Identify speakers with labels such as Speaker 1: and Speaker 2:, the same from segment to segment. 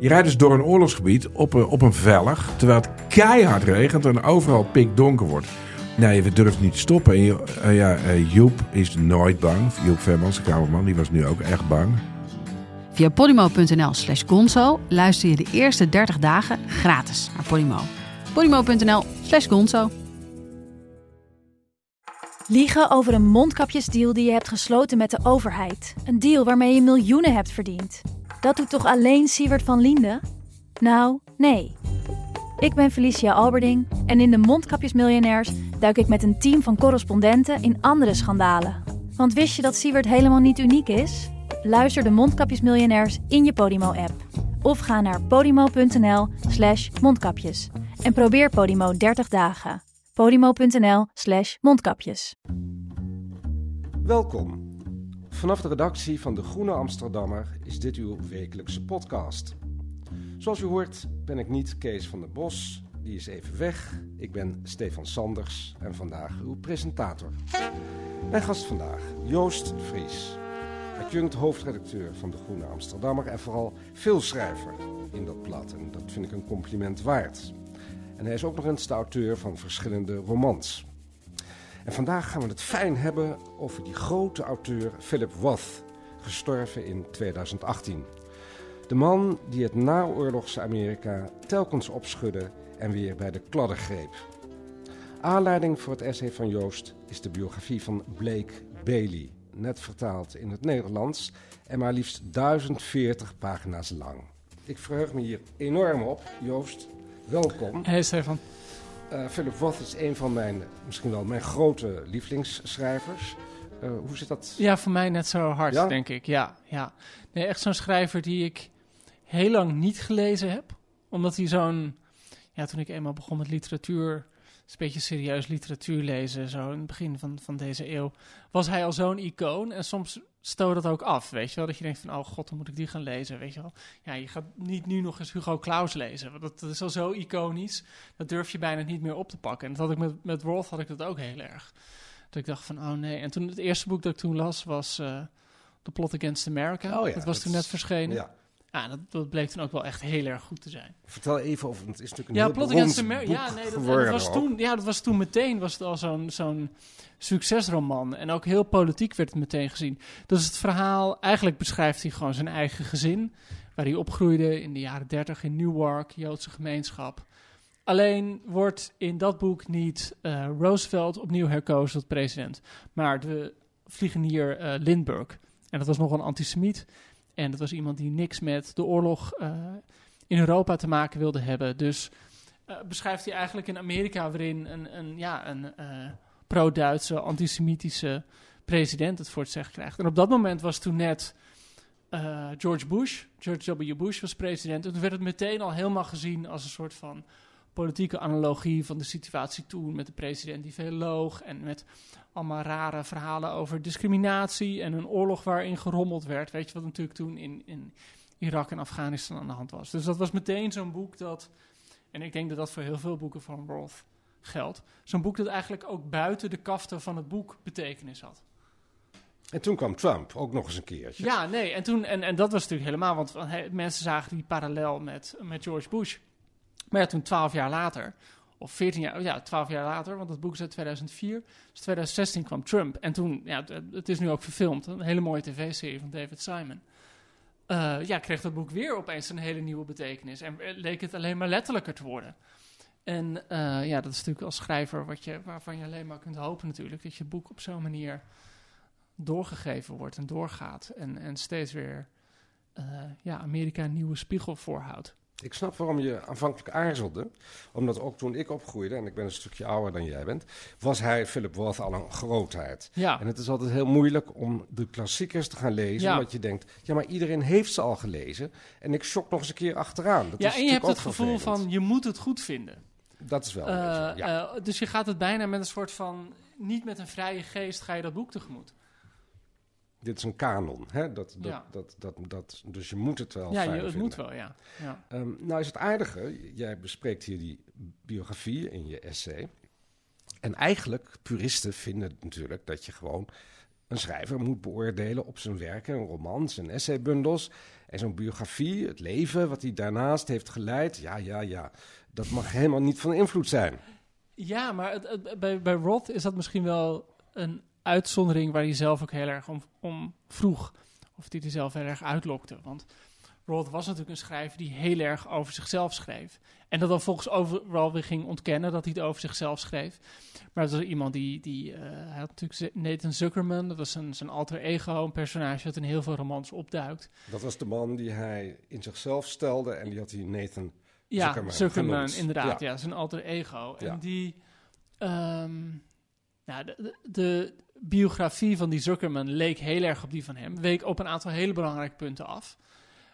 Speaker 1: Je rijdt dus door een oorlogsgebied op een, op een vellig, terwijl het keihard regent en overal pikdonker wordt. Nee, we durven niet te stoppen. En je- eh, ja, eh, Joep is nooit bang. Joep Vermans, de kamerman, die was nu ook echt bang.
Speaker 2: Via podimo.nl slash gonzo luister je de eerste 30 dagen gratis naar Podimo. podimo.nl slash gonzo.
Speaker 3: Liegen over een mondkapjesdeal die je hebt gesloten met de overheid. Een deal waarmee je miljoenen hebt verdiend. Dat doet toch alleen Siewert van Liende? Nou, nee. Ik ben Felicia Alberding en in de Mondkapjesmiljonairs duik ik met een team van correspondenten in andere schandalen. Want wist je dat Siewert helemaal niet uniek is? Luister de Mondkapjesmiljonairs in je Podimo-app. Of ga naar podimo.nl slash mondkapjes. En probeer Podimo 30 dagen. podimo.nl slash mondkapjes.
Speaker 4: Welkom. Vanaf de redactie van De Groene Amsterdammer is dit uw wekelijkse podcast. Zoals u hoort ben ik niet Kees van der Bos, die is even weg. Ik ben Stefan Sanders en vandaag uw presentator. Mijn gast vandaag, Joost Vries. Adjunct hoofdredacteur van De Groene Amsterdammer en vooral veelschrijver in dat blad. En dat vind ik een compliment waard. En hij is ook nog eens de auteur van verschillende romans. En vandaag gaan we het fijn hebben over die grote auteur Philip Roth, gestorven in 2018. De man die het naoorlogse Amerika telkens opschudde en weer bij de kladden greep. Aanleiding voor het essay van Joost is de biografie van Blake Bailey, net vertaald in het Nederlands en maar liefst 1040 pagina's lang. Ik verheug me hier enorm op. Joost, welkom.
Speaker 5: Hey Stefan.
Speaker 4: Uh, Philip Roth is een van mijn, misschien wel mijn grote lievelingsschrijvers. Uh, hoe zit dat?
Speaker 5: Ja, voor mij net zo hard,
Speaker 4: Ja?
Speaker 5: denk ik. Ja, ja. Nee, echt zo'n schrijver die ik heel lang niet gelezen heb. Omdat hij zo'n... Ja, toen ik eenmaal begon met literatuur... een beetje serieus literatuur lezen, zo in het begin van, van deze eeuw... was hij al zo'n icoon. En soms stoot dat ook af, weet je wel? Dat je denkt van, oh god, dan moet ik die gaan lezen, weet je wel? Ja, je gaat niet nu nog eens Hugo Claus lezen. Want dat, dat is al zo iconisch. Dat durf je bijna niet meer op te pakken. En dat had ik met, met had ik dat ook heel erg. Dat ik dacht van, oh nee. En toen het eerste boek dat ik toen las was uh, The Plot Against America.
Speaker 4: Oh ja,
Speaker 5: dat was toen net verschenen. Ja,
Speaker 4: Ja,
Speaker 5: dat, dat bleek toen ook wel echt heel erg goed te zijn.
Speaker 4: vertel even over, het is natuurlijk een
Speaker 5: Ja,
Speaker 4: heel
Speaker 5: Plot
Speaker 4: beroemd
Speaker 5: Against America. Ja, nee, dat, was
Speaker 4: ook.
Speaker 5: toen, ja, dat was toen meteen was het al zo'n zo'n succesroman. En ook heel politiek werd het meteen gezien. Dus het verhaal, eigenlijk beschrijft hij gewoon zijn eigen gezin. Waar hij opgroeide in de jaren 30 in Newark, Joodse gemeenschap. Alleen wordt in dat boek niet eh, Roosevelt opnieuw herkozen tot president. Maar de vliegenier eh Lindbergh. En dat was nog een antisemiet. En dat was iemand die niks met de oorlog eh, in Europa te maken wilde hebben. Dus eh, beschrijft hij eigenlijk in Amerika waarin een, een, ja, een eh, pro-Duitse, antisemitische president het voor het zeggen krijgt. En op dat moment was toen net George Bush, George W. Bush was president. En toen werd het meteen al helemaal gezien als een soort van politieke analogie van de situatie toen met de president die veel loog en met allemaal rare verhalen over discriminatie en een oorlog waarin gerommeld werd. Weet je wat natuurlijk toen in, in Irak en Afghanistan aan de hand was. Dus dat was meteen zo'n boek dat, en ik denk dat dat voor heel veel boeken van Roth geldt, zo'n boek dat eigenlijk ook buiten de kaften van het boek betekenis had.
Speaker 4: En toen kwam Trump, ook nog eens een keertje.
Speaker 5: Ja, nee, en, toen, en, en dat was natuurlijk helemaal, want he- mensen zagen die parallel met, met George Bush. Maar ja, toen twaalf jaar later, of veertien jaar, ja, twaalf jaar later, want het boek is uit 2004, dus 2016 kwam Trump. En toen, ja, het, is nu ook verfilmd, een hele mooie tv-serie van David Simon. Eh, ja, kreeg dat boek weer opeens een hele nieuwe betekenis en eh, leek het alleen maar letterlijker te worden. En eh, ja, dat is natuurlijk als schrijver wat je, waarvan je alleen maar kunt hopen natuurlijk, dat je boek op zo'n manier doorgegeven wordt en doorgaat. En, en steeds weer ja, Amerika een nieuwe spiegel voorhoudt.
Speaker 4: Ik snap waarom je aanvankelijk aarzelde. Omdat ook toen ik opgroeide, en ik ben een stukje ouder dan jij bent, was hij, Philip Roth, al een grootheid.
Speaker 5: Ja,
Speaker 4: En het is altijd heel moeilijk om de klassiekers te gaan lezen.
Speaker 5: Ja.
Speaker 4: Omdat je denkt, ja, maar iedereen heeft ze al gelezen. En ik shock nog eens een keer achteraan. Dat
Speaker 5: ja
Speaker 4: is
Speaker 5: en je hebt het gevoel
Speaker 4: vervelend.
Speaker 5: van je moet het goed vinden.
Speaker 4: Dat is wel een
Speaker 5: Eh,
Speaker 4: beetje, ja.
Speaker 5: eh, dus je gaat het bijna met een soort van, niet met een vrije geest ga je dat boek tegemoet.
Speaker 4: Dit is een kanon. Hè? Dat, dat,
Speaker 5: Ja.
Speaker 4: dat, dat, dat, dus je moet het wel
Speaker 5: ja,
Speaker 4: fijn
Speaker 5: je, het
Speaker 4: vinden.
Speaker 5: moet wel, ja. ja.
Speaker 4: Ehm, nou is het aardige, jij bespreekt hier die biografie in je essay. En eigenlijk, puristen vinden natuurlijk dat je gewoon Een schrijver moet beoordelen op zijn werken, romans en essaybundels en zo'n biografie, het leven wat hij daarnaast heeft geleid. Ja, ja, ja, dat mag helemaal niet van invloed zijn.
Speaker 5: Ja, maar het, het- bij, bij Roth is dat misschien wel een uitzondering waar hij zelf ook heel erg om, om vroeg. Of die hij zelf heel erg uitlokte. Want Roth was natuurlijk een schrijver die heel erg over zichzelf schreef. En dat dan volgens overal weer ging ontkennen dat hij het over zichzelf schreef. Maar dat was iemand die, die eh, hij had natuurlijk Nathan Zuckerman, dat was zijn, zijn alter ego, een personage dat in heel veel romans opduikt.
Speaker 4: Dat was de man die hij in zichzelf stelde en die had hij Nathan
Speaker 5: Ja,
Speaker 4: Zuckerman
Speaker 5: Zuckerman,
Speaker 4: genoemd.
Speaker 5: inderdaad.
Speaker 4: Ja.
Speaker 5: Ja. zijn alter ego.
Speaker 4: Ja.
Speaker 5: En die... ehm, nou, de, de, de biografie van die Zuckerman leek heel erg op die van hem. Week op een aantal hele belangrijke punten af.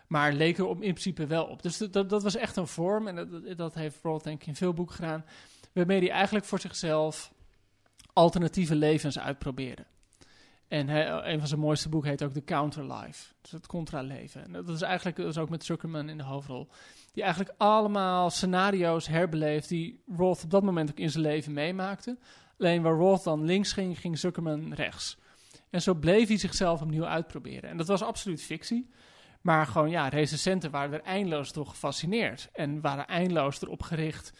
Speaker 5: Maar leek er op, in principe wel op. Dus dat, dat was echt een vorm. En dat, dat heeft Roth denk ik in veel boeken gedaan. Waarmee hij eigenlijk voor zichzelf alternatieve levens uitprobeerde. En een van zijn mooiste boeken heet ook The Counterlife. Dus het contraleven. En dat is eigenlijk is ook met Zuckerman in de hoofdrol. Die eigenlijk allemaal scenario's herbeleeft die Roth op dat moment ook in zijn leven meemaakte. Alleen waar Roth dan links ging, ging Zuckerman rechts. En zo bleef hij zichzelf opnieuw uitproberen. En dat was absoluut fictie. Maar gewoon, ja, recensenten waren er eindeloos door gefascineerd. En waren eindeloos erop gericht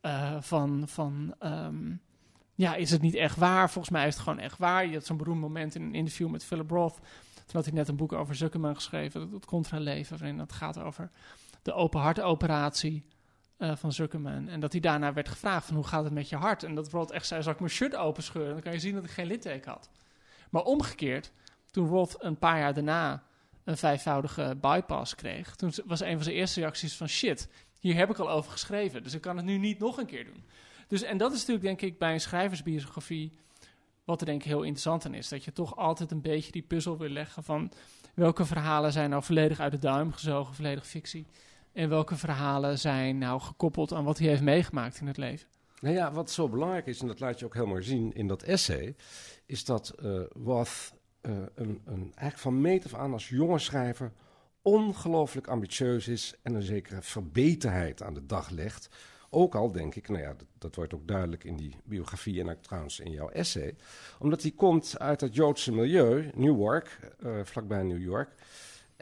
Speaker 5: eh, van, van ehm, ja, is het niet echt waar? Volgens mij is het gewoon echt waar. Je had zo'n beroemd moment in een interview met Philip Roth. Toen had hij net een boek over Zuckerman geschreven, het, contraleven, waarin het gaat over de open hartoperatie eh, van Zuckerman. En dat hij daarna werd gevraagd van hoe gaat het met je hart? En dat Roth echt zei, zal ik mijn shirt openscheuren? Dan kan je zien dat ik geen litteken had. Maar omgekeerd, toen Roth een paar jaar daarna een vijfvoudige bypass kreeg, toen was een van zijn eerste reacties van shit, hier heb ik al over geschreven, dus ik kan het nu niet nog een keer doen. Dus, en dat is natuurlijk denk ik bij een schrijversbiografie wat er denk ik heel interessant aan is. Dat je toch altijd een beetje die puzzel wil leggen van welke verhalen zijn nou volledig uit de duim gezogen, volledig fictie. En welke verhalen zijn nou gekoppeld aan wat hij heeft meegemaakt in het leven.
Speaker 4: Nou ja, wat zo belangrijk is, en dat laat je ook helemaal zien in dat essay, is dat eh Roth eh, een, een, eigenlijk van meet af aan als jonge schrijver ongelooflijk ambitieus is en een zekere verbeterheid aan de dag legt. Ook al denk ik, nou ja, dat, dat wordt ook duidelijk in die biografie en ook trouwens in jouw essay, omdat hij komt uit het Joodse milieu, Newark, eh vlakbij New York.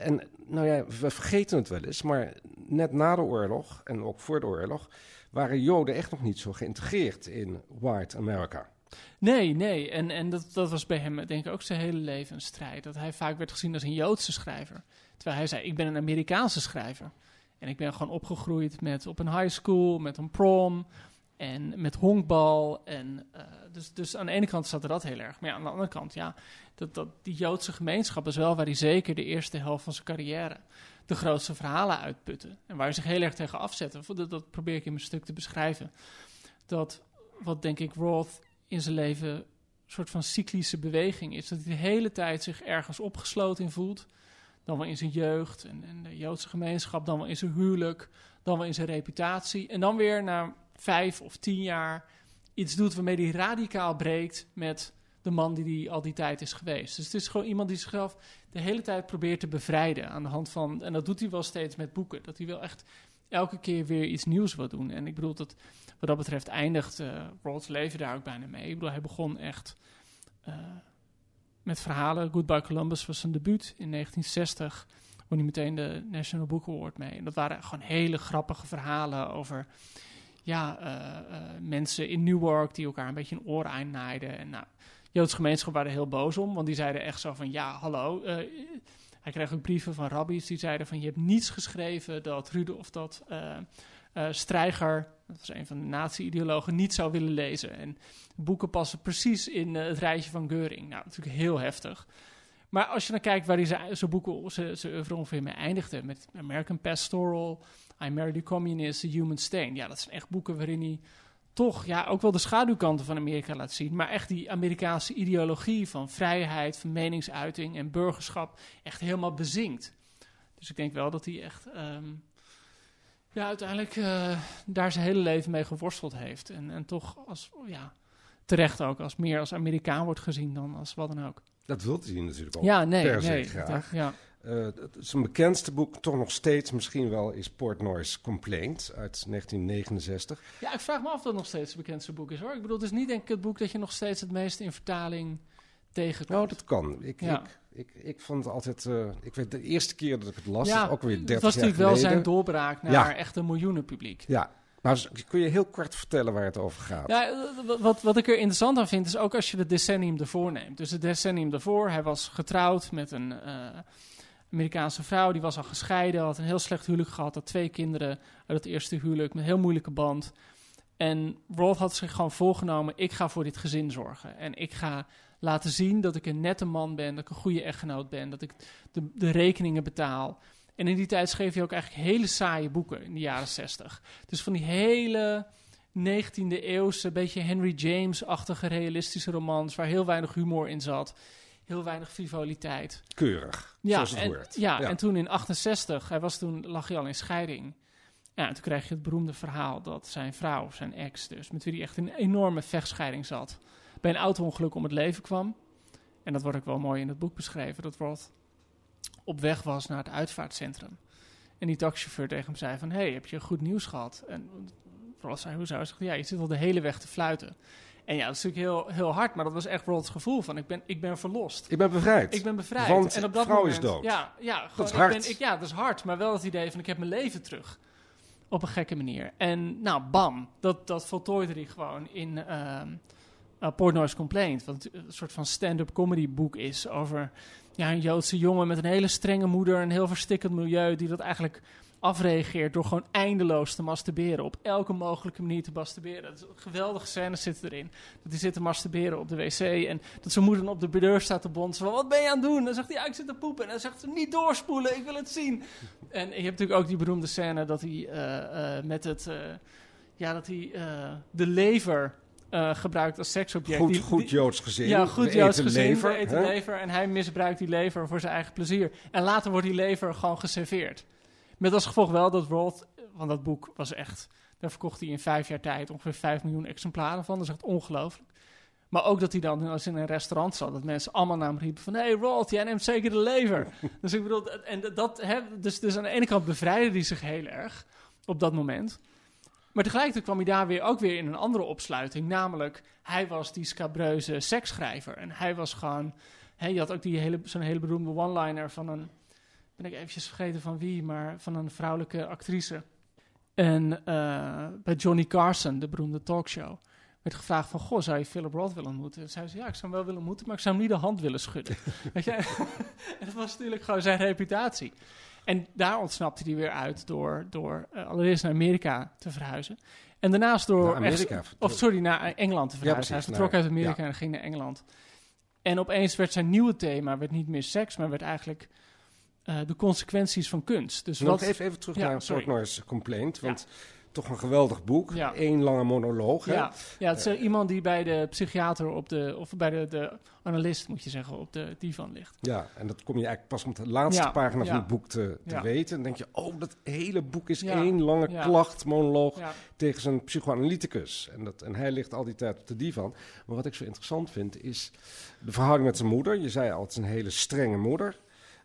Speaker 4: En nou ja, we vergeten het wel eens, maar net na de oorlog en ook voor de oorlog waren Joden echt nog niet zo geïntegreerd in white America.
Speaker 5: Nee, nee. En, en dat, dat was bij hem denk ik ook zijn hele leven een strijd. Dat hij vaak werd gezien als een Joodse schrijver. Terwijl hij zei, ik ben een Amerikaanse schrijver. En ik ben gewoon opgegroeid met op een high school, met een prom en met honkbal. En, eh, dus, dus aan de ene kant zat er dat heel erg. Maar ja, aan de andere kant, ja, dat, die Joodse gemeenschap is wel waar hij zeker de eerste helft van zijn carrière de grootste verhalen uitputte. En waar hij zich heel erg tegen afzette. Dat, dat probeer ik in mijn stuk te beschrijven. Dat wat denk ik Roth in zijn leven een soort van cyclische beweging is. Dat hij de hele tijd zich ergens opgesloten voelt. Dan wel in zijn jeugd en, en de Joodse gemeenschap, dan wel in zijn huwelijk, dan wel in zijn reputatie. En dan weer na vijf of tien jaar iets doet waarmee hij radicaal breekt met de man die hij al die tijd is geweest. Dus het is gewoon iemand die zichzelf de hele tijd probeert te bevrijden aan de hand van... En dat doet hij wel steeds met boeken. Dat hij wel echt elke keer weer iets nieuws wil doen. En ik bedoel, dat, wat dat betreft eindigt uh, leven daar ook bijna mee. Ik bedoel, hij begon echt uh, met verhalen. Goodbye Columbus was zijn debuut in 1960. Won hij meteen de National Book Award mee. En dat waren gewoon hele grappige verhalen over... Ja, uh, mensen in Newark die elkaar een beetje een oor einnaaiden. En nou, Joodse gemeenschap waren heel boos om. Want die zeiden echt zo van, ja, hallo... Hij kreeg ook brieven van rabbies die zeiden van... je hebt niets geschreven dat Rude of dat uh, uh, Streiger... dat was een van de nazi-ideologen, niet zou willen lezen. En boeken passen precies in het rijtje van Geuring. Nou, natuurlijk heel heftig. Maar als je dan kijkt waar hij zijn boeken, zijn oeuvre ongeveer mee eindigde... met American Pastoral, I Married a Communist, The Human Stain... ja, dat zijn echt boeken waarin hij toch ja, ook wel de schaduwkanten van Amerika laat zien. Maar echt die Amerikaanse ideologie van vrijheid, van meningsuiting en burgerschap echt helemaal bezinkt. Dus ik denk wel dat hij echt um, ja, uiteindelijk uh, daar zijn hele leven mee geworsteld heeft. En, en toch als, ja, terecht ook als meer als Amerikaan wordt gezien dan als wat dan ook.
Speaker 4: Dat wilt hij natuurlijk ook
Speaker 5: ja, nee,
Speaker 4: per
Speaker 5: nee,
Speaker 4: graag.
Speaker 5: Ja.
Speaker 4: Uh, zijn bekendste boek, toch nog steeds misschien wel, is Portnoy's Complaint uit 1969.
Speaker 5: Ja, ik vraag me af of dat nog steeds het bekendste boek is hoor. Ik bedoel, het is niet denk ik het boek dat je nog steeds het meest in vertaling tegenkomt.
Speaker 4: Nou, dat kan. Ik,
Speaker 5: Ja.
Speaker 4: ik, ik, ik vond het altijd... eh, ik weet de eerste keer dat ik het las,
Speaker 5: ja,
Speaker 4: ook weer 30
Speaker 5: het was
Speaker 4: jaar
Speaker 5: natuurlijk wel
Speaker 4: geleden.
Speaker 5: zijn doorbraak naar
Speaker 4: Ja.
Speaker 5: echt een miljoenenpubliek.
Speaker 4: Ja, maar z- kun je heel kort vertellen waar het over gaat?
Speaker 5: Ja, eh, wat, wat ik er interessant aan vind, is ook als je het decennium ervoor neemt. Dus het decennium ervoor, hij was getrouwd met een eh, Amerikaanse vrouw, die was al gescheiden, had een heel slecht huwelijk gehad, had twee kinderen uit het eerste huwelijk, met een heel moeilijke band. En Roth had zich gewoon voorgenomen, ik ga voor dit gezin zorgen. En ik ga laten zien dat ik een nette man ben, dat ik een goede echtgenoot ben, dat ik de, de rekeningen betaal. En in die tijd schreef hij ook eigenlijk hele saaie boeken in de jaren zestig. Dus van die hele 19e eeuwse, beetje Henry James-achtige realistische romans... waar heel weinig humor in zat, heel weinig frivoliteit.
Speaker 4: Keurig,
Speaker 5: Ja,
Speaker 4: zoals het
Speaker 5: en,
Speaker 4: hoort.
Speaker 5: ja, en toen in 68, hij was toen, lag hij al in scheiding. Ja, en toen kreeg je het beroemde verhaal dat zijn vrouw, zijn ex dus... met wie hij echt een enorme vechtscheiding zat... bij een auto-ongeluk om het leven kwam. En dat wordt ook wel mooi in het boek beschreven... dat Roth op weg was naar het uitvaartcentrum. En die taxichauffeur tegen hem zei van... hey, heb je goed nieuws gehad? En Roth zei, hoezo? Hij zegt, ja, je zit al de hele weg te fluiten. En ja, dat is natuurlijk heel, heel hard... maar dat was echt Roth's gevoel van... ik ben, ik ben verlost.
Speaker 4: Ik ben bevrijd.
Speaker 5: Ik ben bevrijd.
Speaker 4: Want
Speaker 5: en op dat
Speaker 4: vrouw
Speaker 5: moment,
Speaker 4: is dood.
Speaker 5: Ja, ja, gewoon,
Speaker 4: is
Speaker 5: ik
Speaker 4: hard.
Speaker 5: Ben, ik, ja, dat is hard. Maar wel het idee van ik heb mijn leven terug. Op een gekke manier. En nou, bam. Dat, dat voltooide hij gewoon in ehm uh, Portnoy's Complaint. Wat een soort van stand-up comedy boek is over ja, een Joodse jongen met een hele strenge moeder. Een heel verstikkend milieu die dat eigenlijk afreageert door gewoon eindeloos te masturberen. Op elke mogelijke manier te masturberen. Dat geweldige scène zit erin. Dat hij zit te masturberen op de wc en dat zijn moeder op de deur staat te bonzen. Wat ben je aan het doen? En dan zegt hij, ja, ik zit te poepen. En dan zegt ze, niet doorspoelen, ik wil het zien. En je hebt natuurlijk ook die beroemde scène dat hij uh, uh, met het... Uh, ja, dat hij de lever uh, gebruikt als seksobject.
Speaker 4: Goed,
Speaker 5: die,
Speaker 4: goed Joods gezin.
Speaker 5: Ja, goed Joods gezin.
Speaker 4: lever,
Speaker 5: eten
Speaker 4: hè?
Speaker 5: lever. En hij misbruikt die lever voor zijn eigen plezier. En later wordt die lever gewoon geserveerd. Met als gevolg wel dat Roth, want dat boek was echt... Daar verkocht hij in vijf jaar tijd ongeveer 5 miljoen exemplaren van. Dat is echt ongelooflijk. Maar ook dat hij dan als in een restaurant zat, dat mensen allemaal naar hem riepen van... hey Roth, jij neemt zeker de lever. dus ik bedoel, en dat, hè, dus, dus aan de ene kant bevrijdde hij zich heel erg op dat moment... Maar tegelijkertijd kwam hij daar weer ook weer in een andere opsluiting. Namelijk, hij was die scabreuze seksschrijver. En hij was gewoon... Hè, je had ook die hele, zo'n hele beroemde one-liner van een... Ben ik eventjes vergeten van wie, maar van een vrouwelijke actrice. En uh, bij Johnny Carson, de beroemde talkshow... werd gevraagd van, goh, zou je Philip Roth willen ontmoeten? En zei ze, ja, ik zou hem wel willen ontmoeten, maar ik zou hem niet de hand willen schudden. Weet je? dat was natuurlijk gewoon zijn reputatie. En daar ontsnapte hij weer uit door, door uh, allereerst naar Amerika te verhuizen. En daarnaast door...
Speaker 4: Amerika?
Speaker 5: Echt, of sorry, naar Engeland te verhuizen.
Speaker 4: Ja,
Speaker 5: hij vertrok uit Amerika
Speaker 4: ja.
Speaker 5: en ging naar Engeland. En opeens werd zijn nieuwe thema werd niet meer seks, maar werd eigenlijk uh, de consequenties van kunst. Dus
Speaker 4: Nog
Speaker 5: wat,
Speaker 4: even, even terug
Speaker 5: Ja,
Speaker 4: naar. Portnoy's Complaint, want toch een geweldig boek.
Speaker 5: Ja.
Speaker 4: Eén lange monoloog. hè?
Speaker 5: Ja, ja het is uh, iemand die bij de psychiater op de, of bij de, de analist, moet je zeggen, op de divan ligt.
Speaker 4: Ja, en dat kom je eigenlijk pas op de laatste
Speaker 5: Ja,
Speaker 4: pagina van het boek te, te weten. Dan denk je, oh, dat hele boek is één lange
Speaker 5: ja.
Speaker 4: klacht, monoloog
Speaker 5: Ja,
Speaker 4: tegen zijn psychoanalyticus. En, dat, en hij ligt al die tijd op de divan. Maar wat ik zo interessant vind, is de verhouding met zijn moeder. Je zei al, het is een hele strenge moeder.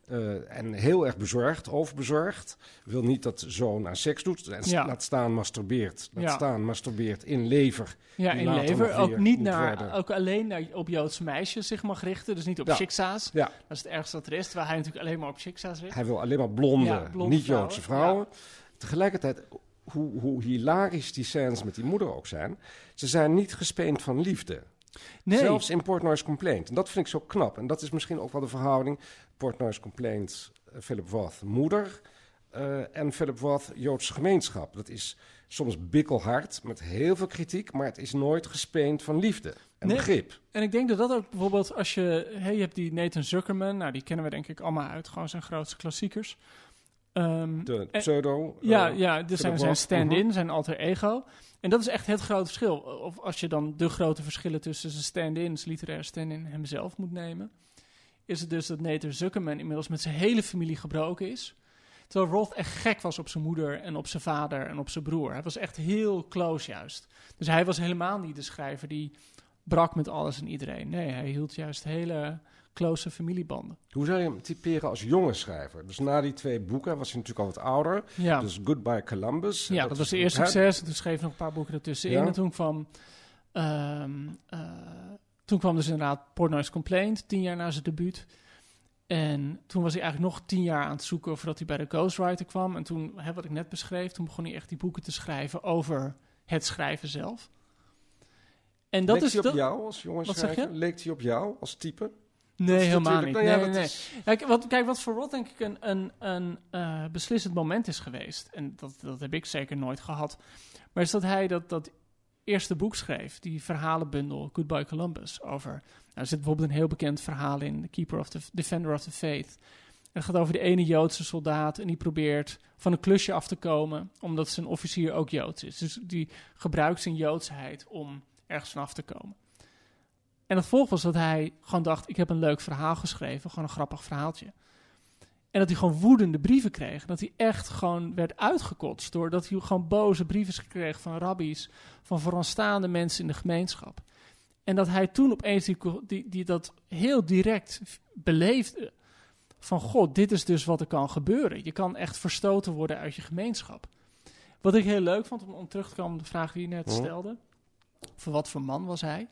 Speaker 4: Eh, en heel erg bezorgd, overbezorgd. Wil niet dat zoon aan seks doet. En
Speaker 5: Ja.
Speaker 4: laat staan masturbeert. Laat
Speaker 5: Ja.
Speaker 4: staan masturbeert in lever.
Speaker 5: ja in lever. Ook, niet naar, ook alleen naar, op Joodse meisjes zich mag richten, dus niet op
Speaker 4: Ja.
Speaker 5: shiksa's.
Speaker 4: Ja,
Speaker 5: Dat is het ergste wat er is, terwijl hij natuurlijk alleen maar op shiksa's richt.
Speaker 4: hij wil alleen maar blonde, niet-Joodse
Speaker 5: vrouwen,
Speaker 4: vrouwen. Tegelijkertijd, hoe, hoe hilarisch die scènes met die moeder ook zijn... ze zijn niet gespeend van liefde.
Speaker 5: Nee,
Speaker 4: Zelfs in Portnoy's Complaint. En dat vind ik zo knap. En dat is misschien ook wel de verhouding. Portnoy's Complaint, eh, Philip Roth, moeder. eh, en Philip Roth, Joodse gemeenschap. Dat is soms bikkelhard, met heel veel kritiek. Maar het is nooit gespeend van liefde en
Speaker 5: Nee.
Speaker 4: begrip.
Speaker 5: En ik denk dat dat ook bijvoorbeeld als je... Hey, je hebt die Nathan Zuckerman, nou die kennen we denk ik allemaal uit. Gewoon zijn grootste klassiekers. Ehm,
Speaker 4: De
Speaker 5: en-
Speaker 4: pseudo.
Speaker 5: ja,
Speaker 4: eh,
Speaker 5: ja, dus zijn, zijn stand-in,
Speaker 4: mhm.
Speaker 5: zijn alter ego. En dat is echt het grote verschil. Of als je dan de grote verschillen tussen zijn stand-in, zijn literaire stand-in hemzelf moet nemen... is het dus dat Nathan Zuckerman inmiddels met zijn hele familie gebroken is... Terwijl Roth echt gek was op zijn moeder en op zijn vader en op zijn broer. Hij was echt heel close juist. Dus hij was helemaal niet de schrijver die brak met alles en iedereen. Nee, hij hield juist hele close familiebanden.
Speaker 4: Hoe zou je hem typeren als jonge schrijver? Dus na die twee boeken was hij natuurlijk al wat ouder.
Speaker 5: Ja,
Speaker 4: Dus Goodbye Columbus.
Speaker 5: ja dat, was de eerste succes. En toen schreef hij nog een paar boeken ertussenin.
Speaker 4: Ja.
Speaker 5: En toen kwam... ehm, eh, toen kwam dus inderdaad Portnoy's Complaint, tien jaar na zijn debuut. En toen was hij eigenlijk nog tien jaar aan het zoeken voordat hij bij de Ghostwriter kwam. En toen, hè, wat ik net beschreef, toen begon hij echt die boeken te schrijven over het schrijven zelf. En dat
Speaker 4: Leek
Speaker 5: is
Speaker 4: hij op
Speaker 5: dat-
Speaker 4: jou als jongen
Speaker 5: Wat zeg
Speaker 4: schrijver?
Speaker 5: je?
Speaker 4: Leek hij op jou als type?
Speaker 5: Nee, helemaal niet.
Speaker 4: nou ja,
Speaker 5: nee,
Speaker 4: dat
Speaker 5: nee,
Speaker 4: is-
Speaker 5: nee. Kijk, wat, kijk, wat voor Rod denk ik een, een, een eh, beslissend moment is geweest, en dat, dat heb ik zeker nooit gehad, maar is dat hij dat, dat eerste boek schreef, die verhalenbundel Goodbye Columbus, over, nou, er zit bijvoorbeeld een heel bekend verhaal in, The Keeper of the Defender of the Faith. Het gaat over de ene Joodse soldaat en die probeert van een klusje af te komen, omdat zijn officier ook Joods is. Dus die gebruikt zijn Joodsheid om ergens van af te komen. En het volg was dat hij gewoon dacht: ik heb een leuk verhaal geschreven, gewoon een grappig verhaaltje. En dat hij gewoon woedende brieven kreeg. Dat hij echt gewoon werd uitgekotst. Doordat hij gewoon boze brieven kreeg van rabbies. Van vooraanstaande mensen in de gemeenschap. En dat hij toen opeens die, die, die dat heel direct beleefde. Van god, dit is dus wat er kan gebeuren. Je kan echt verstoten worden uit je gemeenschap. Wat ik heel leuk vond, om, om terug te komen op de vraag die je net
Speaker 4: Hm.
Speaker 5: stelde. Voor wat voor man was hij?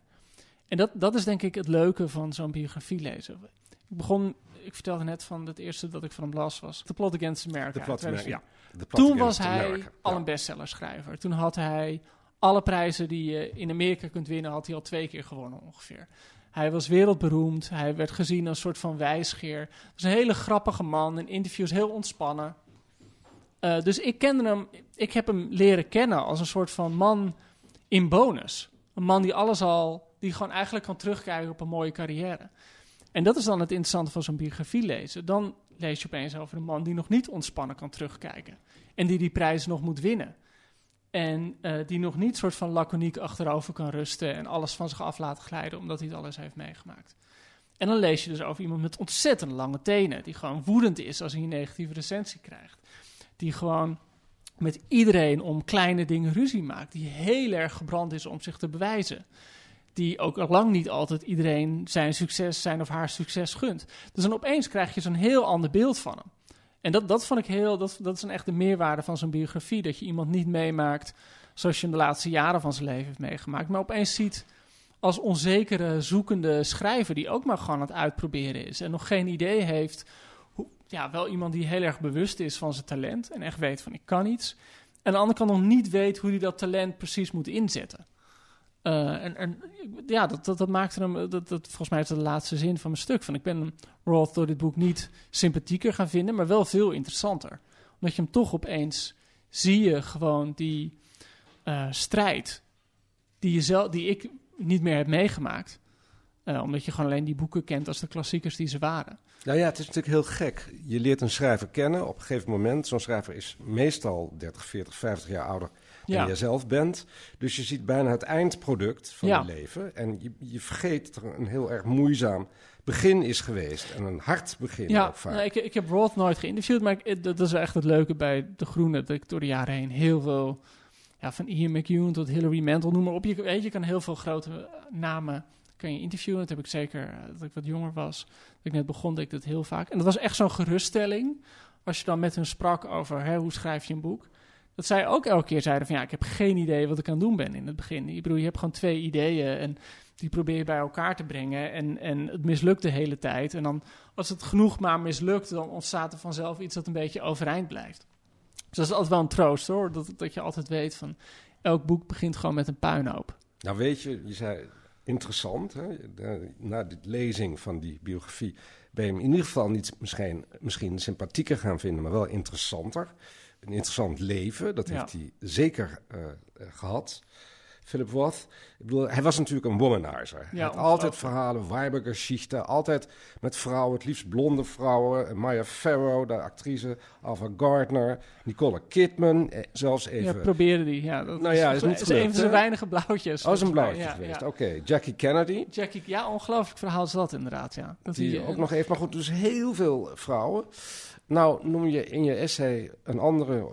Speaker 5: En dat, dat is denk ik het leuke van zo'n biografie lezen. Ik begon, ik vertelde net van het eerste dat ik van hem las was The Plot Against America.
Speaker 4: Plat
Speaker 5: 2004.
Speaker 4: ja.
Speaker 5: Toen was hij
Speaker 4: America.
Speaker 5: al
Speaker 4: Ja.
Speaker 5: een bestsellerschrijver. Toen had hij alle prijzen die je in Amerika kunt winnen, had hij al twee keer gewonnen ongeveer. Hij was wereldberoemd. Hij werd gezien als een soort van wijsgeer. Hij was een hele grappige man. In interviews heel ontspannen. Eh, dus ik kende hem. Ik heb hem leren kennen als een soort van man in bonus. Een man die alles al. die gewoon eigenlijk kan terugkijken op een mooie carrière. En dat is dan het interessante van zo'n biografie lezen. Dan lees je opeens over een man die nog niet ontspannen kan terugkijken. En die die prijs nog moet winnen. En eh, die nog niet soort van laconiek achterover kan rusten en alles van zich af laten glijden omdat hij het alles heeft meegemaakt. En dan lees je dus over iemand met ontzettend lange tenen, die gewoon woedend is als hij een negatieve recensie krijgt. Die gewoon met iedereen om kleine dingen ruzie maakt. Die heel erg gebrand is om zich te bewijzen. Die ook al lang niet altijd iedereen zijn succes, zijn of haar succes gunt. Dus dan opeens krijg je zo'n heel ander beeld van hem. En dat, dat vond ik heel, dat, dat is een echte meerwaarde van zo'n biografie. Dat je iemand niet meemaakt zoals je hem de laatste jaren van zijn leven heeft meegemaakt. Maar opeens ziet als onzekere, zoekende schrijver die ook maar gewoon aan het uitproberen is. En nog geen idee heeft. Hoe, ja, wel iemand die heel erg bewust is van zijn talent. En echt weet van ik kan iets. En aan de andere kant nog niet weet hoe hij dat talent precies moet inzetten. Uh, en, ja, dat, dat, dat maakte hem, dat, dat, volgens mij is de laatste zin van mijn stuk. Van ik ben Roth door dit boek niet sympathieker gaan vinden, maar wel veel interessanter. Omdat je hem toch opeens zie je gewoon die uh, strijd die, je zelf, die ik niet meer heb meegemaakt. Uh, omdat je gewoon alleen die boeken kent als de klassiekers die ze waren.
Speaker 4: Nou ja, het is natuurlijk heel gek. Je leert een schrijver kennen op een gegeven moment. Zo'n schrijver is meestal 30, 40, 50 jaar ouder ja. je zelf bent. Dus je ziet bijna het eindproduct van ja. je leven. En je, je vergeet dat er een heel erg moeizaam begin is geweest. En een hard begin
Speaker 5: ja,
Speaker 4: ook vaak.
Speaker 5: Nou, ik, ik heb Roth nooit geïnterviewd, maar ik, dat is echt het leuke bij De Groene. Dat ik door de jaren heen heel veel... Ja, van Ian McEwan tot Hillary Mantel, noem maar op. Je, weet, je kan heel veel grote namen kan je interviewen. Dat heb ik zeker, uh, dat ik wat jonger was. Dat ik net begon, deed ik dat heel vaak. En dat was echt zo'n geruststelling. Als je dan met hun sprak over hè, hoe schrijf je een boek. Dat zij ook elke keer zeiden van ja, ik heb geen idee wat ik aan het doen ben in het begin. Ik bedoel, je hebt gewoon twee ideeën en die probeer je bij elkaar te brengen. En, en het mislukt de hele tijd. En dan als het genoeg maar mislukt, dan ontstaat er vanzelf iets dat een beetje overeind blijft. Dus dat is altijd wel een troost hoor. Dat, dat je altijd weet van elk boek begint gewoon met een puinhoop.
Speaker 4: Nou weet je, je zei interessant. Hè? Na de lezing van die biografie ben je hem in ieder geval niet misschien, misschien sympathieker gaan vinden, maar wel interessanter. Een interessant leven, dat
Speaker 5: Ja.
Speaker 4: heeft hij zeker eh, eh, gehad. Philip Roth, ik bedoel, hij was natuurlijk een womanizer. hij had altijd verhalen, Weibergeschichten, altijd met vrouwen, het liefst blonde vrouwen. Maya Farrow, de actrice, Ava Gardner, Nicole Kidman, eh, zelfs even...
Speaker 5: Ja, probeerde die. Ja, dat
Speaker 4: Nou ja, is niet
Speaker 5: een van zijn weinige blauwtjes.
Speaker 4: Oh, is een blauwtje
Speaker 5: Ja,
Speaker 4: geweest.
Speaker 5: ja.
Speaker 4: Oké, Jackie Kennedy.
Speaker 5: Jackie, ja, ongelooflijk verhaal is dat inderdaad, ja. Dat
Speaker 4: Die
Speaker 5: hij,
Speaker 4: ook
Speaker 5: eh,
Speaker 4: nog even, maar goed, dus heel veel vrouwen. Nou, noem je in je essay een andere,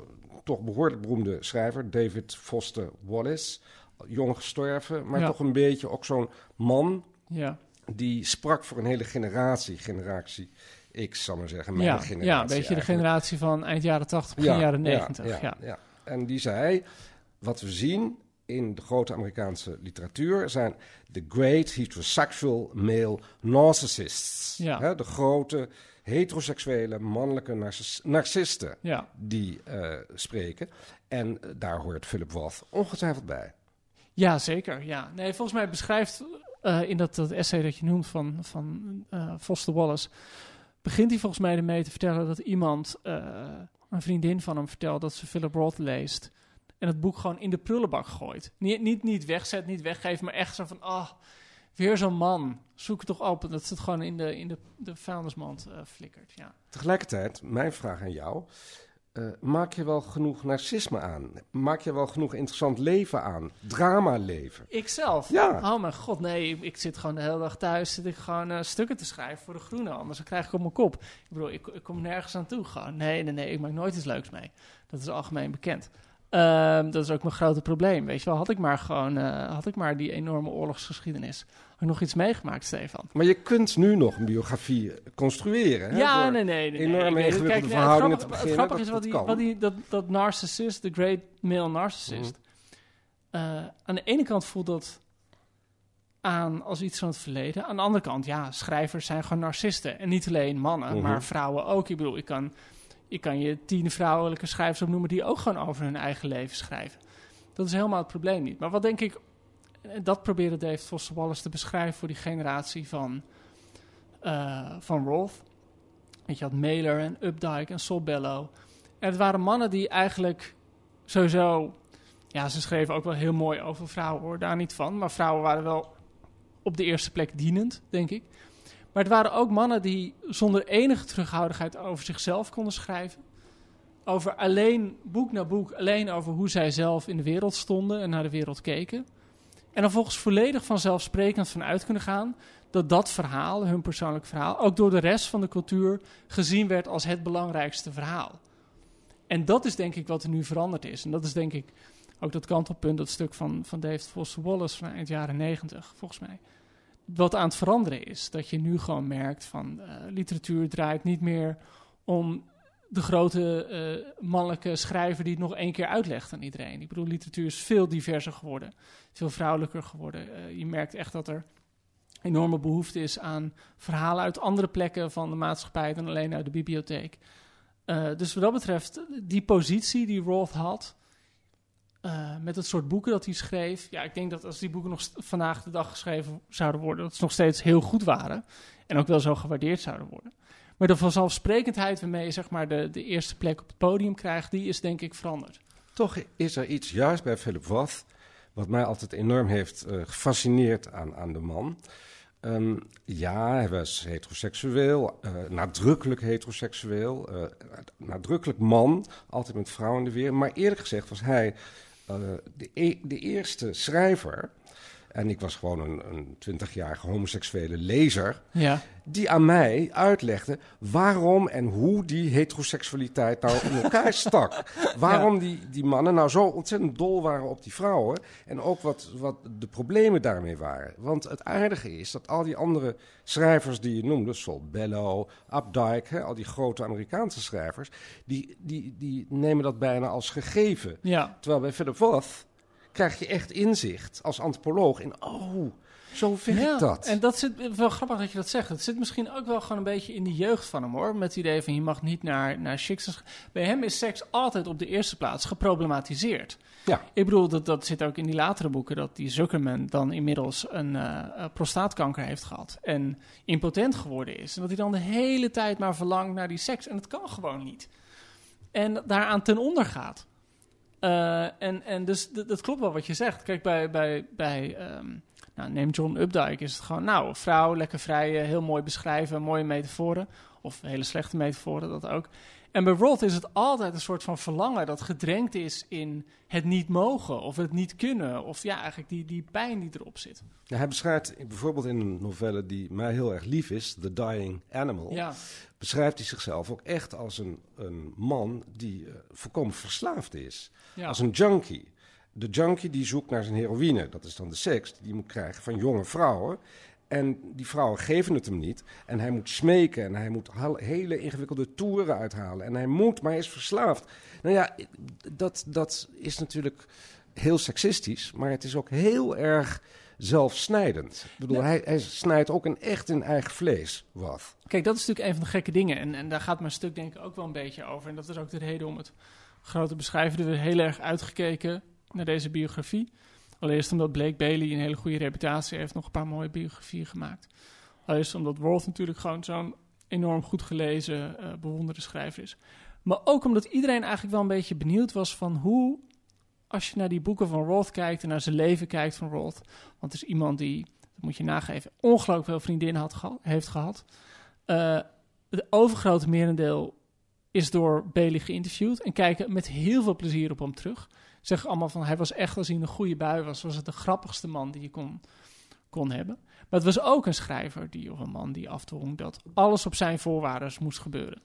Speaker 4: toch behoorlijk beroemde schrijver, David Foster Wallace. Jong gestorven, maar
Speaker 5: Ja.
Speaker 4: toch een beetje ook zo'n man
Speaker 5: Ja,
Speaker 4: die sprak voor een hele generatie. Generatie X, zal maar zeggen. Mijn
Speaker 5: ja,
Speaker 4: generatie.
Speaker 5: ja, een beetje de generatie van eind jaren 80, begin jaren 90. Ja,
Speaker 4: ja, ja. En die zei, wat we zien in de grote Amerikaanse literatuur zijn de great heterosexual male narcissists.
Speaker 5: Ja.
Speaker 4: Hè, de grote heteroseksuele mannelijke narcis- narcisten
Speaker 5: Ja.
Speaker 4: die eh, spreken. En eh, daar hoort Philip Roth ongetwijfeld bij.
Speaker 5: Ja, zeker. Ja. Nee, volgens mij beschrijft eh, in dat, dat essay dat je noemt van, van Foster Wallace, begint hij volgens mij ermee te vertellen dat iemand, een vriendin van hem, vertelt dat ze Philip Roth leest. En het boek gewoon in de prullenbak gooit. Niet, niet, niet wegzet, niet weggeven, maar echt zo van, ah, weer zo'n man. Zoek het toch open. Dat ze het gewoon in de, in de, de vuilnismand eh, flikkert. Ja.
Speaker 4: Tegelijkertijd, mijn vraag aan jou. eh, maak je wel genoeg narcisme aan? Maak je wel genoeg interessant leven aan? Drama leven?
Speaker 5: Ikzelf?
Speaker 4: Ja.
Speaker 5: Oh mijn god, nee. Ik, zit gewoon de hele dag thuis zit ik gewoon eh, stukken te schrijven voor de Groene. Anders dan krijg ik op mijn kop. Ik bedoel, ik, ik kom nergens aan toe. Gewoon, nee, nee, nee. Ik maak nooit iets leuks mee. Dat is algemeen bekend. Ehm, dat is ook mijn grote probleem. Weet je wel, had ik maar gewoon, eh, had ik maar die enorme oorlogsgeschiedenis. Had ik nog iets meegemaakt, Stefan?
Speaker 4: Maar je kunt nu nog een biografie construeren. Hè,
Speaker 5: ja, nee, nee. nee,
Speaker 4: enorme
Speaker 5: nee.
Speaker 4: Ingewikkelde
Speaker 5: Kijk,
Speaker 4: verhoudingen
Speaker 5: het
Speaker 4: te
Speaker 5: grappige-
Speaker 4: beginnen,
Speaker 5: Het grappige is
Speaker 4: dat-
Speaker 5: wat, die, wat die, dat, dat narcissist, de great male narcissist. eh, aan de ene kant voelt dat aan als iets van het verleden. Aan de andere kant, ja, schrijvers zijn gewoon narcisten. En niet alleen mannen,
Speaker 4: Mhm.
Speaker 5: maar vrouwen ook. Ik bedoel, ik kan, ik kan je tien vrouwelijke schrijvers opnoemen die ook gewoon over hun eigen leven schrijven. Dat is helemaal het probleem niet. Maar wat denk ik, en dat probeerde Dave Foster Wallace te beschrijven voor die generatie van, eh, van Roth. Weet je, had Mailer en Updike en Sol Bellow. En het waren mannen die eigenlijk sowieso... Ja, ze schreven ook wel heel mooi over vrouwen, hoor, daar niet van. Maar vrouwen waren wel op de eerste plek dienend, denk ik. Maar het waren ook mannen die zonder enige terughoudendheid over zichzelf konden schrijven. Over alleen, boek na boek, alleen over hoe zij zelf in de wereld stonden en naar de wereld keken. En dan volgens volledig vanzelfsprekend vanuit kunnen gaan dat dat verhaal, hun persoonlijk verhaal, ook door de rest van de cultuur gezien werd als het belangrijkste verhaal. En dat is denk ik wat er nu veranderd is. En dat is denk ik ook dat kantelpunt, dat stuk van, van David Foster Wallace van eind jaren negentig, volgens mij. Wat aan het veranderen is. Dat je nu gewoon merkt van eh, literatuur draait niet meer om de grote eh, mannelijke schrijver die het nog één keer uitlegt aan iedereen. Ik bedoel, literatuur is veel diverser geworden, veel vrouwelijker geworden. Eh, je merkt echt dat er enorme behoefte is aan verhalen uit andere plekken van de maatschappij dan alleen uit de bibliotheek. Dus wat dat betreft, die positie die Roth had, eh, met het soort boeken dat hij schreef. Ja, ik denk dat als die boeken nog vandaag de dag geschreven zouden worden, dat ze nog steeds heel goed waren. En ook wel zo gewaardeerd zouden worden. Maar de vanzelfsprekendheid waarmee je zeg maar, de, de eerste plek op het podium krijgt, die is denk ik veranderd.
Speaker 4: Toch is er iets juist bij Philip Roth, wat mij altijd enorm heeft eh, gefascineerd aan, aan de man. Ehm, ja, hij was heteroseksueel, eh, nadrukkelijk heteroseksueel, nadrukkelijk man, altijd met vrouwen in de weer. Maar eerlijk gezegd was hij de, e- de eerste schrijver, en ik was gewoon een, een 20-jarige homoseksuele lezer,
Speaker 5: Ja,
Speaker 4: die aan mij uitlegde waarom en hoe die heteroseksualiteit nou in elkaar stak. Waarom die, die mannen nou zo ontzettend dol waren op die vrouwen. En ook wat, wat de problemen daarmee waren. Want het aardige is dat al die andere schrijvers die je noemde, Sol Bellow, Updike, hè, al die grote Amerikaanse schrijvers, die, die, die nemen dat bijna als gegeven.
Speaker 5: ja.
Speaker 4: Terwijl bij Philip Roth krijg je echt inzicht als antropoloog in, oh, zo werkt
Speaker 5: ja,
Speaker 4: dat.
Speaker 5: En dat zit wel grappig dat je dat zegt. Het zit misschien ook wel gewoon een beetje in de jeugd van hem hoor. Met het idee van je mag niet naar, naar chicks. Bij hem is seks altijd op de eerste plaats geproblematiseerd.
Speaker 4: Ja.
Speaker 5: Ik bedoel, dat, dat zit ook in die latere boeken, dat die Zuckerman dan inmiddels een eh, eh, prostaatkanker heeft gehad. En impotent geworden is. En dat hij dan de hele tijd maar verlangt naar die seks. En dat kan gewoon niet. En daaraan ten onder gaat. Eh, en, en dus dat klopt wel wat je zegt. Kijk, bij, bij, bij ehm, nou, neem John Updike, is het gewoon, nou, vrouw, lekker vrij, eh, heel mooi beschrijven, mooie metaforen. Of hele slechte metaforen, dat ook. En bij Roth is het altijd een soort van verlangen dat gedrenkt is in het niet mogen of het niet kunnen. Of ja, eigenlijk die, die pijn die erop zit.
Speaker 4: Ja, hij beschrijft bijvoorbeeld in een novelle die mij heel erg lief is, The Dying Animal,
Speaker 5: Ja,
Speaker 4: beschrijft hij zichzelf ook echt als een, een man die eh, volkomen verslaafd is.
Speaker 5: ja.
Speaker 4: Als een junkie. De junkie die zoekt naar zijn heroïne, dat is dan de seks die hij moet krijgen van jonge vrouwen. En die vrouwen geven het hem niet. En hij moet smeken en hij moet hele ingewikkelde toeren uithalen. En hij moet, maar hij is verslaafd. Nou ja, dat, dat is natuurlijk heel seksistisch, maar het is ook heel erg zelfsnijdend. Ik bedoel, hij, hij snijdt ook een echt in eigen vlees, wat.
Speaker 5: Kijk, dat is natuurlijk een van de gekke dingen. En, en daar gaat mijn stuk denk ik ook wel een beetje over. En dat is ook de reden om het grote beschrijven. We heel erg uitgekeken naar deze biografie. Allereerst omdat Blake Bailey een hele goede reputatie heeft. Nog een paar mooie biografieën gemaakt. Allereerst omdat Roth natuurlijk gewoon zo'n enorm goed gelezen, uh, bewonderde schrijver is. Maar ook omdat iedereen eigenlijk wel een beetje benieuwd was van hoe als je naar die boeken van Roth kijkt en naar zijn leven kijkt van Roth. Want het is iemand die, dat moet je nageven, ongelooflijk veel vriendinnen had heeft gehad. Uh, het overgrote merendeel is door Bailey geïnterviewd en kijken met heel veel plezier op hem terug. Zeggen allemaal van hij was echt als hij een goede bui was, was het de grappigste man die je kon, kon hebben. Maar het was ook een schrijver die, of een man die afdwong dat alles op zijn voorwaarden moest gebeuren.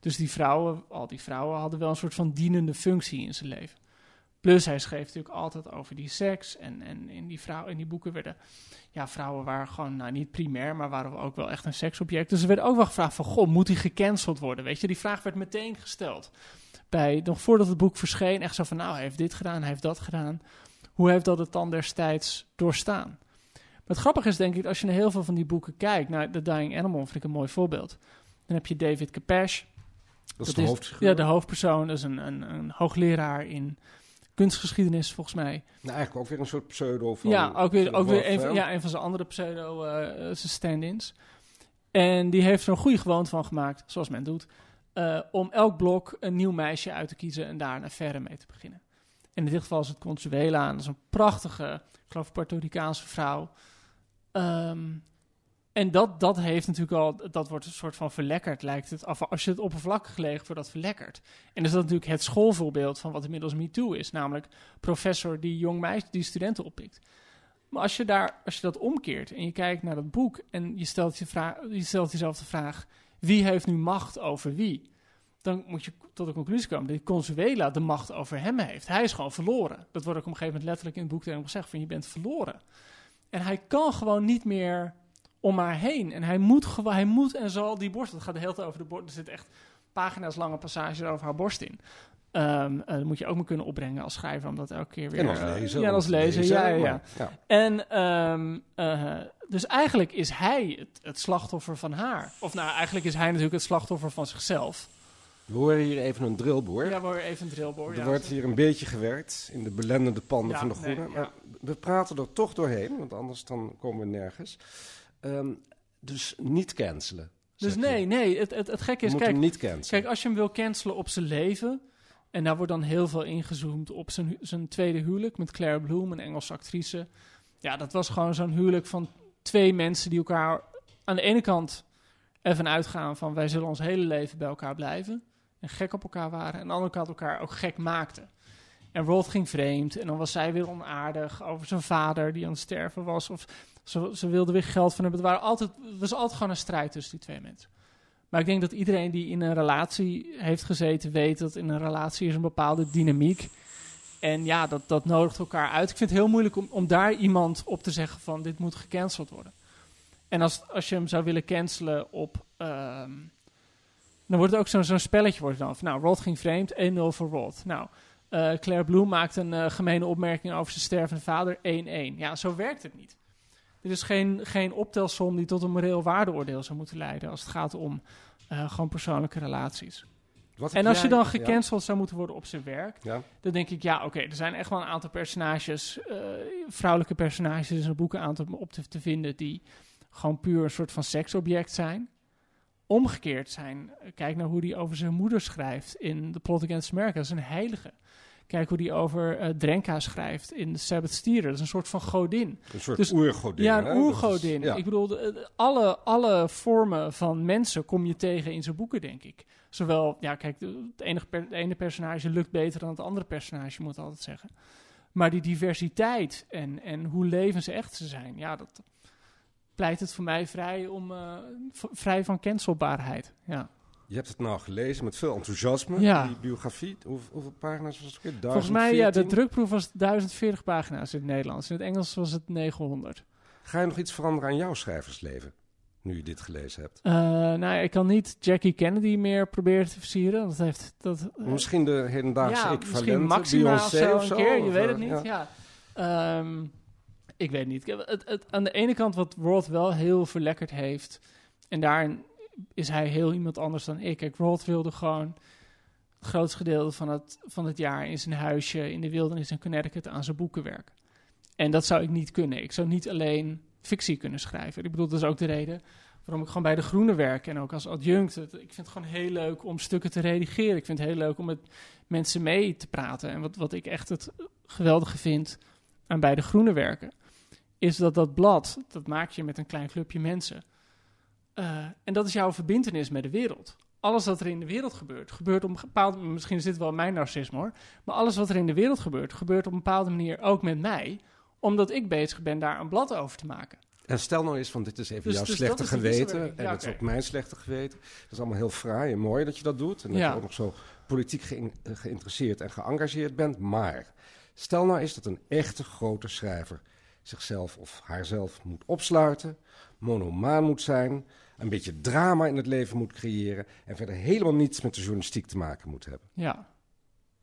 Speaker 5: Dus die vrouwen, al die vrouwen hadden wel een soort van dienende functie in zijn leven. Plus hij schreef natuurlijk altijd over die seks. En, en in, die vrouw, in die boeken werden ja, vrouwen waren gewoon, nou niet primair, maar waren ook wel echt een seksobject. Dus er werd ook wel gevraagd van, goh, moet hij gecanceld worden? Weet je, die vraag werd meteen gesteld. Bij, nog voordat het boek verscheen, echt zo van, nou, hij heeft dit gedaan, hij heeft dat gedaan. Hoe heeft dat het dan destijds doorstaan? Maar het grappige is denk ik, als je naar heel veel van die boeken kijkt, naar The Dying Animal vind ik een mooi voorbeeld. Dan heb je David Capesh.
Speaker 4: Dat is de hoofdfiguur.
Speaker 5: Ja, de hoofdpersoon. Dat is een, een, een hoogleraar in kunstgeschiedenis, volgens mij.
Speaker 4: Nou, eigenlijk ook weer een soort pseudo van...
Speaker 5: Ja, ook weer, ook weer een, van, ja, een van zijn andere pseudo uh, stand-ins. En die heeft er een goede gewoonte van gemaakt, zoals men doet... Uh, om elk blok een nieuw meisje uit te kiezen en daar een affaire mee te beginnen. En in dit geval is het Consuela, dat is een prachtige, ik geloof, Puerto Ricaanse vrouw... Um, en dat, dat heeft natuurlijk al, dat wordt een soort van verlekkerd, lijkt het. Af, als je het oppervlakkig leegt, wordt dat verlekkerd. En is dat natuurlijk het schoolvoorbeeld van wat inmiddels MeToo is. Namelijk professor die jong meisje, die studenten oppikt. Maar als je, daar, als je dat omkeert en je kijkt naar dat boek en je stelt, je vraag, je stelt jezelf de vraag: wie heeft nu macht over wie? Dan moet je tot de conclusie komen dat Consuela de macht over hem heeft. Hij is gewoon verloren. Dat wordt ook op een gegeven moment letterlijk in het boek tegen hem gezegd: van je bent verloren. En hij kan gewoon niet meer om haar heen. En hij moet, hij moet en zal die borst. Het gaat de hele tijd over de borst. Er zit echt pagina's lange passages over haar borst in. Um, dat moet je ook maar kunnen opbrengen als schrijver, omdat elke keer weer...
Speaker 4: En als lezer.
Speaker 5: ja, als lezer, ja, ja, ja. En um, uh, dus eigenlijk is hij het, het, slachtoffer van haar. Of nou, eigenlijk is hij natuurlijk het slachtoffer van zichzelf.
Speaker 4: We horen hier even een drillboor.
Speaker 5: Ja, we horen even een drillboor.
Speaker 4: Er wordt hier een beetje gewerkt in de belendende panden van de groene. Nee, maar we praten er toch doorheen, want anders dan komen we nergens. Um, dus niet cancelen.
Speaker 5: Dus nee, nee, het, het, het gekke is, kijk,
Speaker 4: niet
Speaker 5: kijk, als je hem wil cancelen op zijn leven, en daar wordt dan heel veel ingezoomd op zijn, zijn tweede huwelijk met Claire Bloom, een Engelse actrice. Ja, dat was gewoon zo'n huwelijk van twee mensen die elkaar aan de ene kant even uitgaan van wij zullen ons hele leven bij elkaar blijven en gek op elkaar waren, en aan de andere kant elkaar ook gek maakten. En Roth ging vreemd en dan was zij weer onaardig over zijn vader die aan het sterven was. Of ze, ze wilden weer geld van hem. Het, waren altijd, het was altijd gewoon een strijd tussen die twee mensen. Maar ik denk dat iedereen die in een relatie heeft gezeten weet dat in een relatie is een bepaalde dynamiek. En ja, dat, dat nodigt elkaar uit. Ik vind het heel moeilijk om, om daar iemand op te zeggen van dit moet gecanceld worden. En als, als je hem zou willen cancelen op... Um, dan wordt het ook zo'n spelletje wordt dan. Van, nou, Rod ging vreemd, 1-0 voor Rod. Nou, uh, Claire Bloem maakt een uh, gemene opmerking over zijn stervende vader, 1-1. Ja, zo werkt het niet. Er is geen, geen optelsom die tot een moreel waardeoordeel zou moeten leiden als het gaat om uh, gewoon persoonlijke relaties.
Speaker 4: Wat
Speaker 5: en als je dan gecanceld ja. zou moeten worden op zijn werk,
Speaker 4: ja.
Speaker 5: dan denk ik, ja, oké, okay, er zijn echt wel een aantal personages, uh, vrouwelijke personages in zijn boeken aan te, op te, te, vinden die gewoon puur een soort van seksobject zijn. Omgekeerd zijn, kijk naar hoe hij over zijn moeder schrijft in The Plot Against America, dat is een heilige. Kijk hoe die over uh, Drenka schrijft in The Sabbath Steer. Dat is een soort van godin.
Speaker 4: Een soort
Speaker 5: dus,
Speaker 4: oergodin.
Speaker 5: Ja, een oergodin. Ja. Ik bedoel, de, alle, alle vormen van mensen kom je tegen in zijn boeken, denk ik. Zowel, ja, kijk, het, enige per, het ene personage lukt beter dan het andere personage, moet ik altijd zeggen. Maar die diversiteit en, en hoe levensecht ze zijn, ja, dat pleit het voor mij vrij, om, uh, vrij van cancelbaarheid. Ja.
Speaker 4: Je hebt het nou gelezen met veel enthousiasme,
Speaker 5: ja.
Speaker 4: die biografie. Hoe, hoeveel pagina's was het weer?
Speaker 5: Volgens mij, ja, de drukproef was 1040 pagina's in het Nederlands. In het Engels was het 900.
Speaker 4: Ga je nog iets veranderen aan jouw schrijversleven? Nu je dit gelezen hebt?
Speaker 5: Uh, nou, ik kan niet Jackie Kennedy meer proberen te versieren. Dat heeft, dat,
Speaker 4: uh, misschien de hedendaagse
Speaker 5: ja,
Speaker 4: equivalent, Beyoncé
Speaker 5: of zo, een keer, je weet
Speaker 4: uh,
Speaker 5: het niet.
Speaker 4: ja.
Speaker 5: Ja. Um, ik weet niet. Het, het, aan de ene kant wat Roth wel heel verlekkerd heeft... en daarin is hij heel iemand anders dan ik. Kijk, Roth wilde gewoon het grootste gedeelte van het, van het jaar... in zijn huisje in de wildernis in Connecticut aan zijn boeken werken. En dat zou ik niet kunnen. Ik zou niet alleen fictie kunnen schrijven. Ik bedoel, dat is ook de reden waarom ik gewoon bij De Groene werk. En ook als adjunct. Ik vind het gewoon heel leuk om stukken te redigeren. Ik vind het heel leuk om met mensen mee te praten. En wat, wat ik echt het geweldige vind aan bij De Groene werken... is dat dat blad, dat maak je met een klein clubje mensen. Uh, en dat is jouw verbindenis met de wereld. Alles wat er in de wereld gebeurt, gebeurt op een bepaalde Misschien is dit wel mijn narcisme hoor. Maar alles wat er in de wereld gebeurt, gebeurt op een bepaalde manier ook met mij omdat ik bezig ben daar een blad over te maken.
Speaker 4: En stel nou eens van dit is even
Speaker 5: Dus-
Speaker 4: jouw
Speaker 5: dus
Speaker 4: slechte geweten. En dat is ook mijn slechte geweten. Dat is allemaal heel fraai en mooi dat je dat doet. En dat
Speaker 5: Ja.
Speaker 4: je ook nog zo politiek eh, geïnteresseerd en geëngageerd bent. Maar stel nou eens dat een echte grote schrijver zichzelf of haarzelf moet opsluiten, monomaan moet zijn, een beetje drama in het leven moet creëren en verder helemaal niets met de journalistiek te maken moet hebben.
Speaker 5: Ja.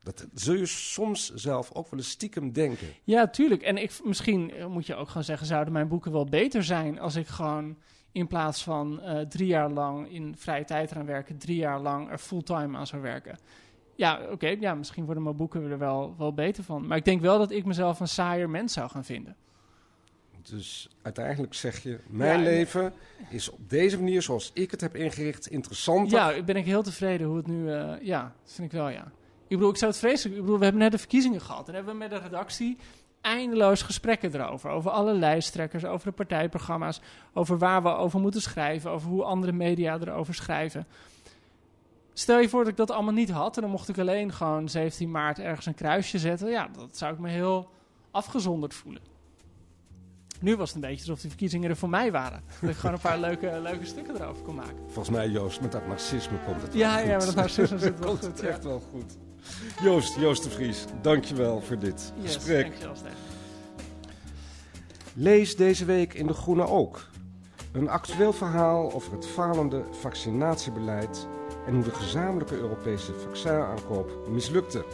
Speaker 4: Dat zul je soms zelf ook wel eens stiekem denken.
Speaker 5: Ja, tuurlijk. En ik, misschien eh, moet je ook gewoon zeggen, zouden mijn boeken wel beter zijn als ik gewoon in plaats van eh, drie jaar lang in vrije tijd eraan werken, drie jaar lang er fulltime aan zou werken. Ja, oké, ja, misschien worden mijn boeken er wel, wel beter van. Maar ik denk wel dat ik mezelf een saaier mens zou gaan vinden.
Speaker 4: Dus uiteindelijk zeg je, mijn
Speaker 5: Ja,
Speaker 4: leven is op deze manier zoals ik het heb ingericht interessanter.
Speaker 5: Ja, ben ik heel tevreden hoe het nu... eh, ja, dat vind ik wel, ja. Ik bedoel, ik zou het vreselijk... Ik bedoel, we hebben net de verkiezingen gehad. En hebben we met de redactie eindeloos gesprekken erover. Over alle lijsttrekkers, over de partijprogramma's... over waar we over moeten schrijven... over hoe andere media erover schrijven. Stel je voor dat ik dat allemaal niet had... en dan mocht ik alleen gewoon 17 maart ergens een kruisje zetten. Ja, dat zou ik me heel afgezonderd voelen. Nu was het een beetje alsof die verkiezingen er voor mij waren. Dat ik gewoon een paar leuke, leuke stukken erover kon maken.
Speaker 4: Volgens mij, Joost, met dat narcisme komt het
Speaker 5: Ja,
Speaker 4: wel goed.
Speaker 5: ja, maar dat narcisme zit wel
Speaker 4: komt
Speaker 5: goed,
Speaker 4: het
Speaker 5: ja.
Speaker 4: echt wel goed. Joost, Joost de Vries, dankjewel voor dit
Speaker 5: Yes,
Speaker 4: gesprek.
Speaker 5: dankjewel.
Speaker 4: Lees deze week in De Groene ook. Een actueel verhaal over het falende vaccinatiebeleid en hoe de gezamenlijke Europese vaccinaankoop mislukte.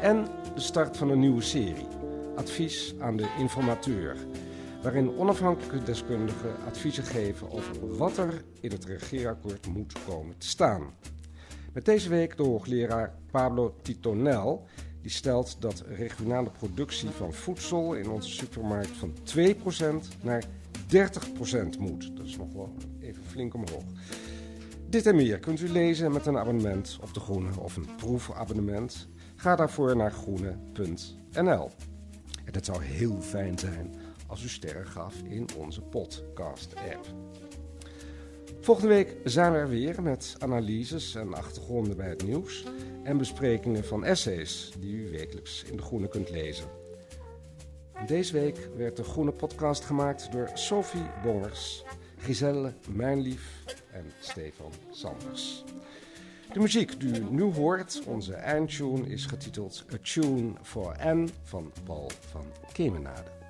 Speaker 4: En de start van een nieuwe serie, Advies aan de informateur, waarin onafhankelijke deskundigen adviezen geven over wat er in het regeerakkoord moet komen te staan. Met deze week de hoogleraar Pablo Titonel, die stelt dat regionale productie van voedsel in onze supermarkt van 2% naar 30% moet. Dat is nog wel even flink omhoog. Dit en meer kunt u lezen met een abonnement op De Groene of een proefabonnement. Ga daarvoor naar groene.nl. En het zou heel fijn zijn als u sterren gaf in onze podcast-app. Volgende week zijn we er weer met analyses en achtergronden bij het nieuws en besprekingen van essays die u wekelijks in De Groene kunt lezen. Deze week werd de Groene podcast gemaakt door Sophie Bongers, Giselle Mijnlief en Stefan Sanders. De muziek die u nu hoort, onze eindtune, is getiteld A Tune for N van Paul van Kemenade.